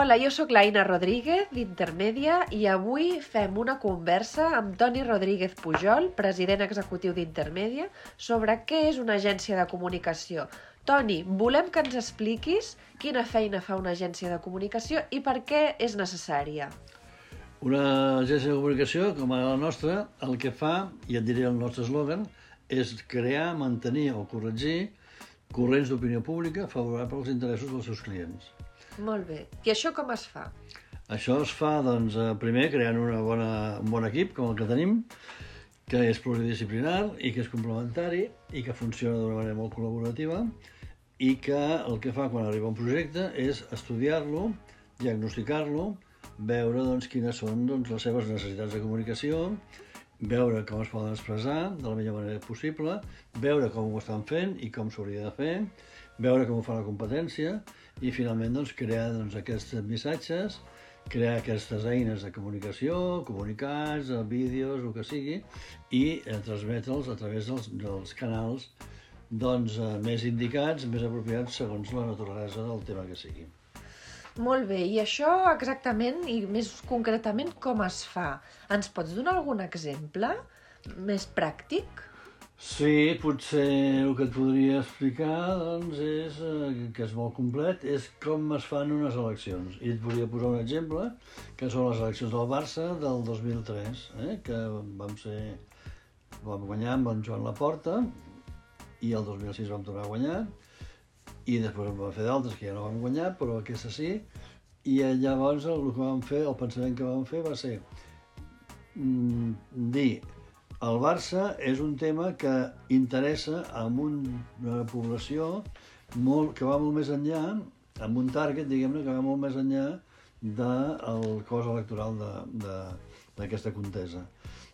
Hola, jo sóc l'Aina Rodríguez, d'Intermèdia, i avui fem una conversa amb Toni Rodríguez Pujol, president executiu d'Intermèdia, sobre què és una agència de comunicació. Toni, volem que ens expliquis quina feina fa una agència de comunicació i per què és necessària. Una agència de comunicació, com la nostra, el que fa, i et diré el nostre eslògan, és crear, mantenir o corregir corrents d'opinió pública favorables als interessos dels seus clients. Molt bé. I això com es fa? Això es fa, doncs, eh, primer creant una bona, un bon equip, com el que tenim, que és pluridisciplinar i que és complementari i que funciona d'una manera molt col·laborativa i que el que fa quan arriba un projecte és estudiar-lo, diagnosticar-lo, veure doncs, quines són doncs, les seves necessitats de comunicació, veure com es poden expressar de la millor manera possible, veure com ho estan fent i com s'hauria de fer, veure com ho fa la competència i finalment doncs, crear doncs, aquests missatges, crear aquestes eines de comunicació, comunicats, vídeos, el que sigui, i eh, transmetre'ls a través dels, dels canals doncs, eh, més indicats, més apropiats segons la naturalesa del tema que sigui. Molt bé, i això exactament i més concretament com es fa? Ens pots donar algun exemple més pràctic? Sí, potser el que et podria explicar doncs, és, eh, que és molt complet, és com es fan unes eleccions. I et podria posar un exemple, que són les eleccions del Barça del 2003, eh, que vam ser vam guanyar amb en Joan Laporta, i el 2006 vam tornar a guanyar, i després en vam fer d'altres que ja no vam guanyar, però aquesta sí, i llavors el que vam fer, el pensament que vam fer va ser mm, dir el Barça és un tema que interessa a una població molt, que va molt més enllà, amb un target, diguem-ne, que va molt més enllà del cos electoral d'aquesta contesa.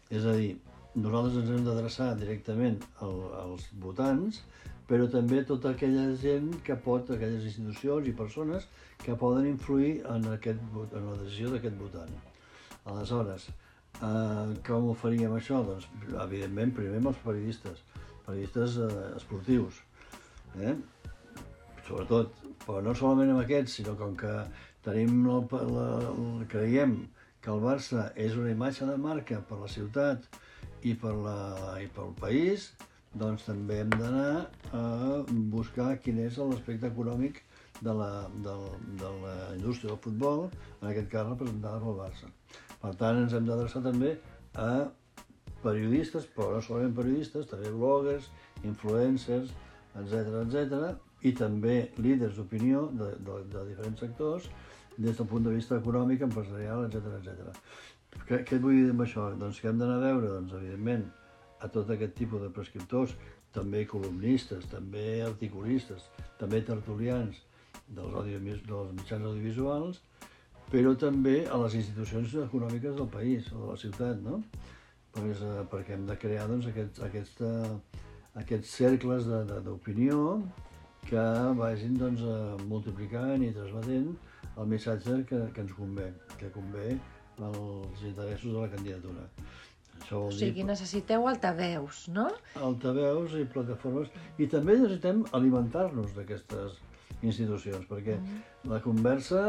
És a dir, nosaltres ens hem d'adreçar directament al, als votants, però també tota aquella gent que pot, aquelles institucions i persones que poden influir en, aquest, en la decisió d'aquest votant. Aleshores, Uh, com ho faríem això? Doncs, evidentment, primer amb els periodistes, periodistes uh, esportius, eh? sobretot, però no solament amb aquests, sinó com que tenim la, la, la, creiem que el Barça és una imatge de marca per la ciutat i per la, i pel país, doncs també hem d'anar a buscar quin és l'aspecte econòmic de la, de, de la indústria del futbol, en aquest cas representada pel Barça. Per tant, ens hem d'adreçar també a periodistes, però no solament periodistes, també bloggers, influencers, etc etc i també líders d'opinió de, de, de diferents sectors des del punt de vista econòmic, empresarial, etc etc. Què, què vull dir amb això? Doncs que hem d'anar a veure, doncs, evidentment, a tot aquest tipus de prescriptors, també columnistes, també articulistes, també tertulians dels, audio, dels mitjans audiovisuals, però també a les institucions econòmiques del país o de la ciutat, no? Pues, eh, perquè hem de crear doncs, aquests, aquesta, aquests cercles d'opinió que vagin doncs, eh, multiplicant i transmetent el missatge que, que ens convé, que convé als interessos de la candidatura. Això vol o sigui, dir... necessiteu altaveus, no? Altaveus i plataformes. I també necessitem alimentar-nos d'aquestes institucions, perquè mm. la conversa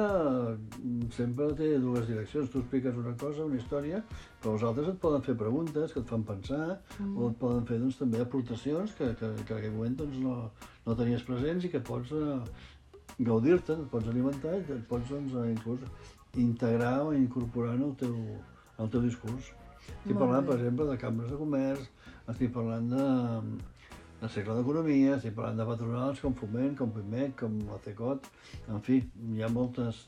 mm, sempre té dues direccions. Tu expliques una cosa, una història, però els altres et poden fer preguntes que et fan pensar, mm. o et poden fer doncs, també aportacions que, que, que en aquell moment doncs, no, no tenies presents i que pots uh, gaudir-te, et pots alimentar i et pots doncs, inclús integrar o incorporar en el teu, en el teu discurs. Estic parlant, per exemple, de cambres de comerç, estic parlant de, el segle d'Economia, estic parlant de patronals com Foment, com Pimec, com la CECOT, en fi, hi ha moltes,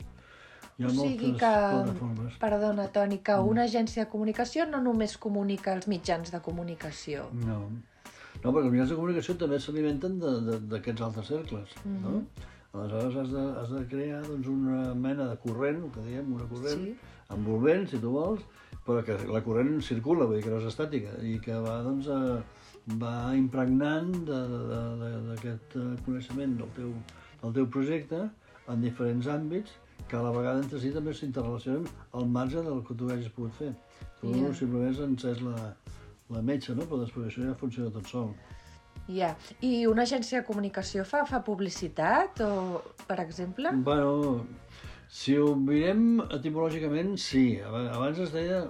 hi ha o sigui que, plataformes. Perdona, Toni, que mm. una agència de comunicació no només comunica els mitjans de comunicació. No, no perquè els mitjans de comunicació també s'alimenten d'aquests altres cercles, mm -hmm. no? Aleshores has de, has de crear doncs, una mena de corrent, el que diem, una corrent sí. envolvent, si tu vols, però que la corrent circula, vull dir que no és estàtica, i que va doncs, a, va impregnant d'aquest eh, coneixement del teu, del teu projecte en diferents àmbits que a la vegada entre si també s'interrelacionen al marge del que tu hagis pogut fer. Tu yeah. simplement has encès la, la metge, no? però després això ja funciona tot sol. Ja. Yeah. I una agència de comunicació fa, fa publicitat, o, per exemple? Bueno, Si ho mirem etimològicament, sí. Aba- Abans es deia...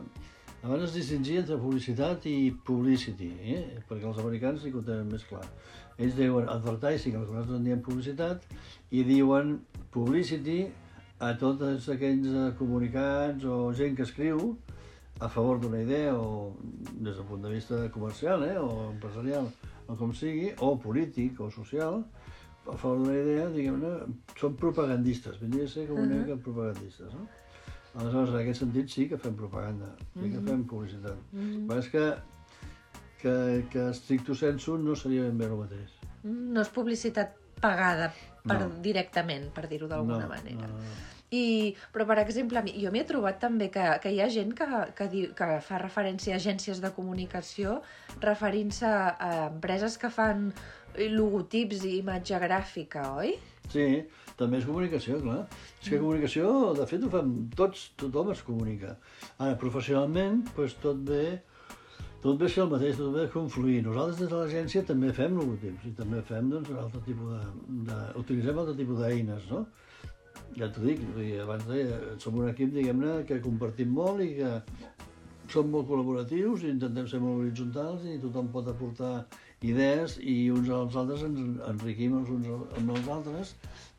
Abans es distingia entre publicitat i publicity, eh? perquè els americans sí que ho tenen més clar. Ells diuen advertising, el que nosaltres en diem publicitat, i diuen publicity a tots aquells eh, comunicats o gent que escriu a favor d'una idea o des del punt de vista comercial eh, o empresarial o com sigui, o polític o social, a favor d'una idea, diguem-ne, són propagandistes, vindria a ser com una mica propagandistes, no? Aleshores, en aquest sentit sí que fem propaganda, sí que fem publicitat. Mm -hmm. és que, que, que stricto sensu no seria ben bé el mateix. No és publicitat pagada per, No. directament, per dir-ho d'alguna no, manera. No, no. I, però, per exemple, jo m'he trobat també que, que hi ha gent que, que, diu, que fa referència a agències de comunicació referint-se a empreses que fan logotips i imatge gràfica, oi? Sí, també és comunicació, clar. És que comunicació, de fet, ho fem tots, tothom es comunica. Ara, professionalment, doncs tot ve, tot ve ser el mateix, tot ve confluir. Nosaltres des de l'agència també fem logotips i també fem, doncs, un altre tipus de... de utilitzem altre tipus d'eines, no? Ja t'ho dic, abans deia, som un equip, diguem-ne, que compartim molt i que som molt col·laboratius i intentem ser molt horitzontals i tothom pot aportar idees i uns als altres ens enriquim els uns amb els altres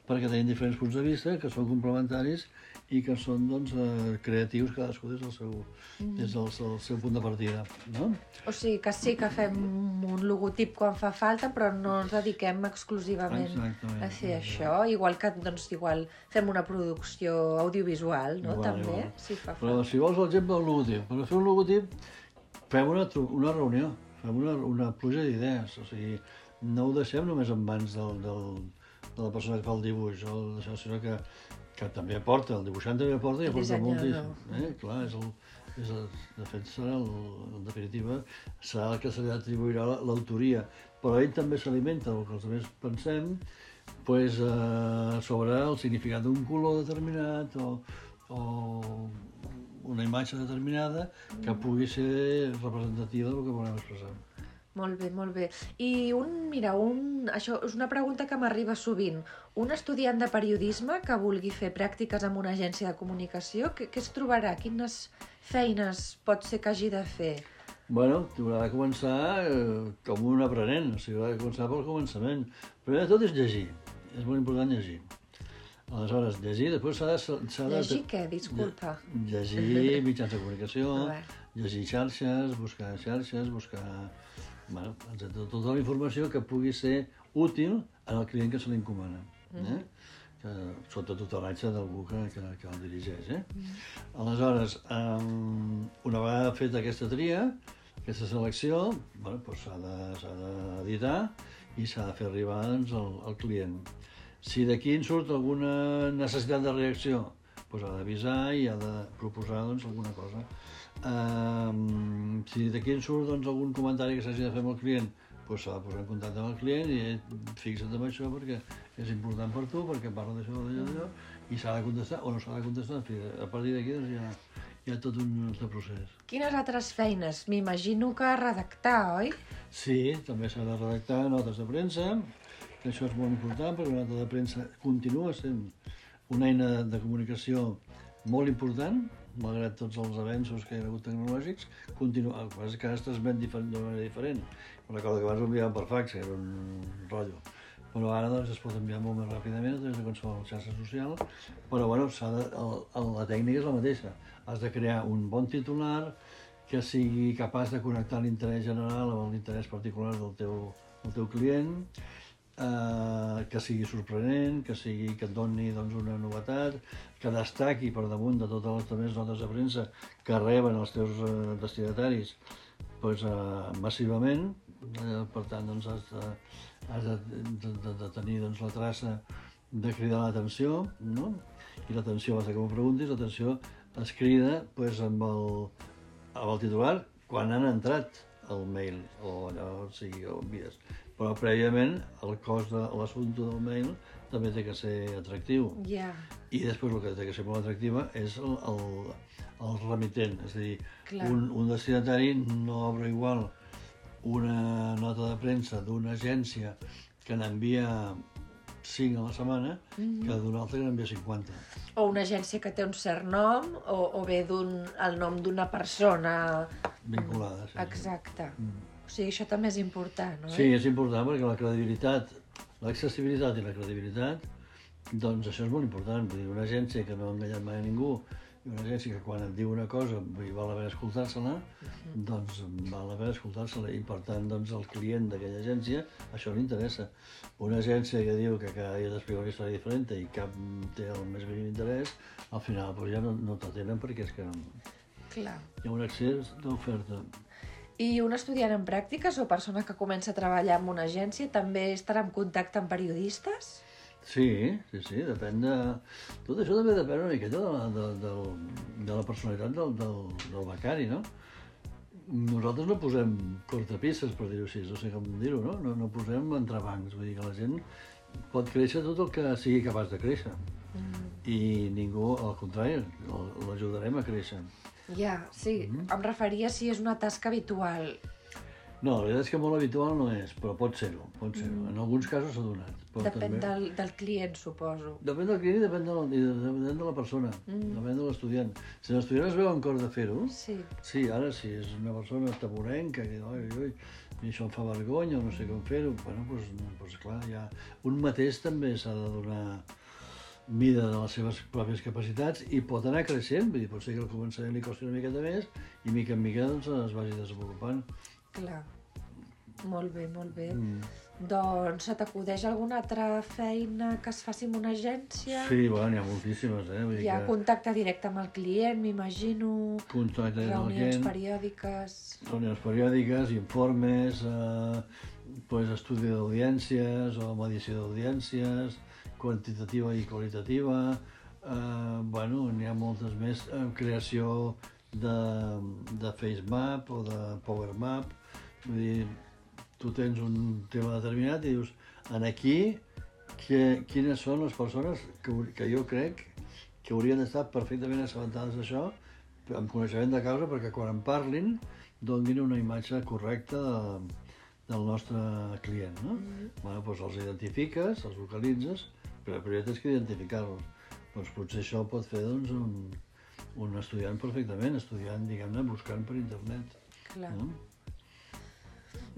perquè tenim diferents punts de vista que són complementaris i que són doncs, eh, creatius cadascú des del seu, des del, del seu punt de partida. No? O sigui que sí que fem un logotip quan fa falta, però no ens dediquem exclusivament Exactament. a fer això. Igual que doncs, igual fem una producció audiovisual, no? Igual, també, igual. si fa Però falta. si vols l'exemple del logotip, per fer un logotip fem una, una reunió, fem una, una pluja d'idees, o sigui, no ho deixem només en mans del, del, de la persona que fa el dibuix, o d'això, sinó que, que també aporta, el dibuixant també aporta i aporta moltíssim. Eh? Clar, és el, és el, de fet, serà el, en definitiva, serà el que se li atribuirà la- l'autoria, però ell també s'alimenta del que els altres pensem, pues, eh, sobre el significat d'un color determinat o, o una imatge determinada que pugui ser representativa del que volem expressar. Molt bé, molt bé. I un, mira, un, això és una pregunta que m'arriba sovint. Un estudiant de periodisme que vulgui fer pràctiques en una agència de comunicació, què, què es trobarà? Quines feines pot ser que hagi de fer? Bueno, haurà de començar eh, com un aprenent, o sigui, haurà de començar pel començament. Primer de tot és llegir, és molt important llegir. Aleshores, llegir, després s'ha de... s'ha de- Llegir què? Disculpa. Llegir mitjans de comunicació, llegir xarxes, buscar xarxes, buscar... Bueno, etcètera. tota la informació que pugui ser útil al client que se li encomana. Eh? Que, sota tutelatge d'algú que, que, que el dirigeix. Eh? Aleshores, um, una vegada feta aquesta tria, aquesta selecció, bueno, doncs s'ha de- s'ha d'editar i s'ha de fer arribar doncs, al, al client. Si d'aquí en surt alguna necessitat de reacció, doncs ha d'avisar i ha de proposar doncs, alguna cosa. Um, si d'aquí en surt doncs, algun comentari que s'hagi de fer amb el client, doncs s'ha de posar en contacte amb el client i eh, fixa't en això perquè és important per tu, perquè parla d'això, d'allò, d'allò, i s'ha de contestar o no s'ha de contestar. En fi, a partir d'aquí doncs, hi, ha, hi ha tot un altre procés. Quines altres feines? M'imagino que redactar, oi? Sí, també s'ha de redactar notes de premsa, que això és molt important perquè una nota de premsa continua sent una eina de comunicació molt important, malgrat tots els avenços que hi ha hagut tecnològics, continua, el que que ara es transmet d'una manera diferent. Recordo que abans enviàvem per fax, era un rotllo. Però ara doncs, es pot enviar molt més ràpidament a través de qualsevol xarxa social, però bueno, de, el, el, la tècnica és la mateixa. Has de crear un bon titular que sigui capaç de connectar l'interès general amb l'interès particular del teu, del teu client, eh, que sigui sorprenent, que sigui que et doni doncs, una novetat, que destaqui per damunt de totes les altres notes de premsa que reben els teus eh, destinataris doncs, eh, massivament. Eh, per tant, doncs, has de, has de, de, de, de tenir doncs, la traça de cridar l'atenció, no? I l'atenció, basta que m'ho preguntis, l'atenció es crida doncs, amb, el, amb el titular quan han entrat al mail o allò, o sigui, o envies. Però prèviament el cos de l'assumpte del mail també té que ser atractiu. Ja. I després el que té que ser molt atractiva és el, el, el remitent, és a dir, Clar. un, un destinatari no obre igual una nota de premsa d'una agència que n'envia 5 a la setmana Mhm. que d'una altra que n'envia 50. O una agència que té un cert nom, o, o bé el nom d'una persona... Vinculada, sí. Exacte. Mm. O sigui, això també és important, no? Sí, és important perquè la credibilitat, l'accessibilitat i la credibilitat, doncs això és molt important. Vull dir, una agència que no ha enganyat mai a ningú i una agència que quan et diu una cosa vull dir, val la pena escoltar-se-la, doncs val la pena escoltar-se-la i per tant doncs, el client d'aquella agència això li interessa. Una agència que diu que cada dia t'explica una història diferent i cap té el més mínim interès, al final doncs, ja no, no t'atenen perquè és que Clar. hi ha un excés d'oferta. I un estudiant en pràctiques o persona que comença a treballar en una agència també estarà en contacte amb periodistes? Sí, sí, sí, depèn de... Tot això també depèn una miqueta de la, de, de, de la personalitat del, del, del becari, no? Nosaltres no posem cortapisses, per dir-ho així, no sé com dir-ho, no? no? No posem entrebancs, vull dir que la gent pot créixer tot el que sigui capaç de créixer. Mm. I ningú, al contrari, l'ajudarem a créixer. Ja, sí. Mhm. Em referia si és una tasca habitual. No, la veritat és que molt habitual no és, però pot ser-ho, pot ser-ho. En alguns casos s'ha donat. Però Depèn també... del, del client, suposo. Depèn del client i depèn de la, depèn de la persona, Mm. depèn de l'estudiant. Si l'estudiant es veu en cor de fer-ho, Sí. sí, ara si és una persona taburenca que oi, oi, oi, i això em fa vergonya, no sé com fer-ho, bueno, doncs, doncs clar, ja... Un mateix també s'ha de donar mida de les seves pròpies capacitats i pot anar creixent, vull dir, pot ser que al començament li costi una miqueta més i mica en mica doncs, es vagi desenvolupant. Clar. Molt bé, molt bé. Mm. Doncs se t'acudeix alguna altra feina que es faci en una agència? Sí, bueno, n'hi ha moltíssimes, eh? Vull dir Hi ha que contacte directe amb el client, m'imagino, contacte amb el reunions client, periòdiques... reunions periòdiques, informes, eh, pues, estudi d'audiències o medició d'audiències, quantitativa i qualitativa, eh, bueno, n'hi ha moltes més, eh, creació de, de FaceMap o de PowerMap, vull dir, tu tens un tema determinat i dius, en aquí, que, quines són les persones que, que jo crec que haurien d'estar perfectament assabentades d'això, amb coneixement de causa, perquè quan en parlin donguin una imatge correcta de, del nostre client. No? Mhm. Bueno, doncs els identifiques, els localitzes, però primer tens que identificar-los. Doncs potser això pot fer doncs, un, un estudiant perfectament, estudiant, diguem-ne, buscant per internet. Clar. No?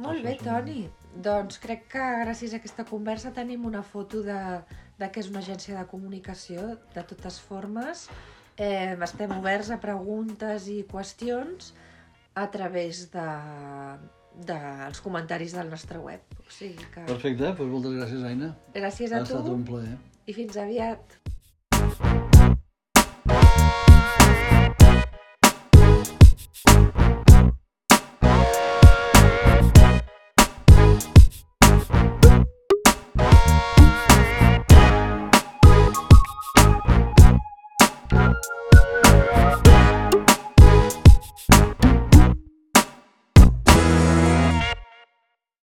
Molt bé, és Toni. Doncs crec que gràcies a aquesta conversa tenim una foto de, de què és una agència de comunicació, de totes formes. Eh, estem oberts a preguntes i qüestions a través de dels comentaris del nostre web. O sigui que... Perfecte, doncs moltes gràcies, Aina. Gràcies Ha a tu estat un plaer. i fins aviat.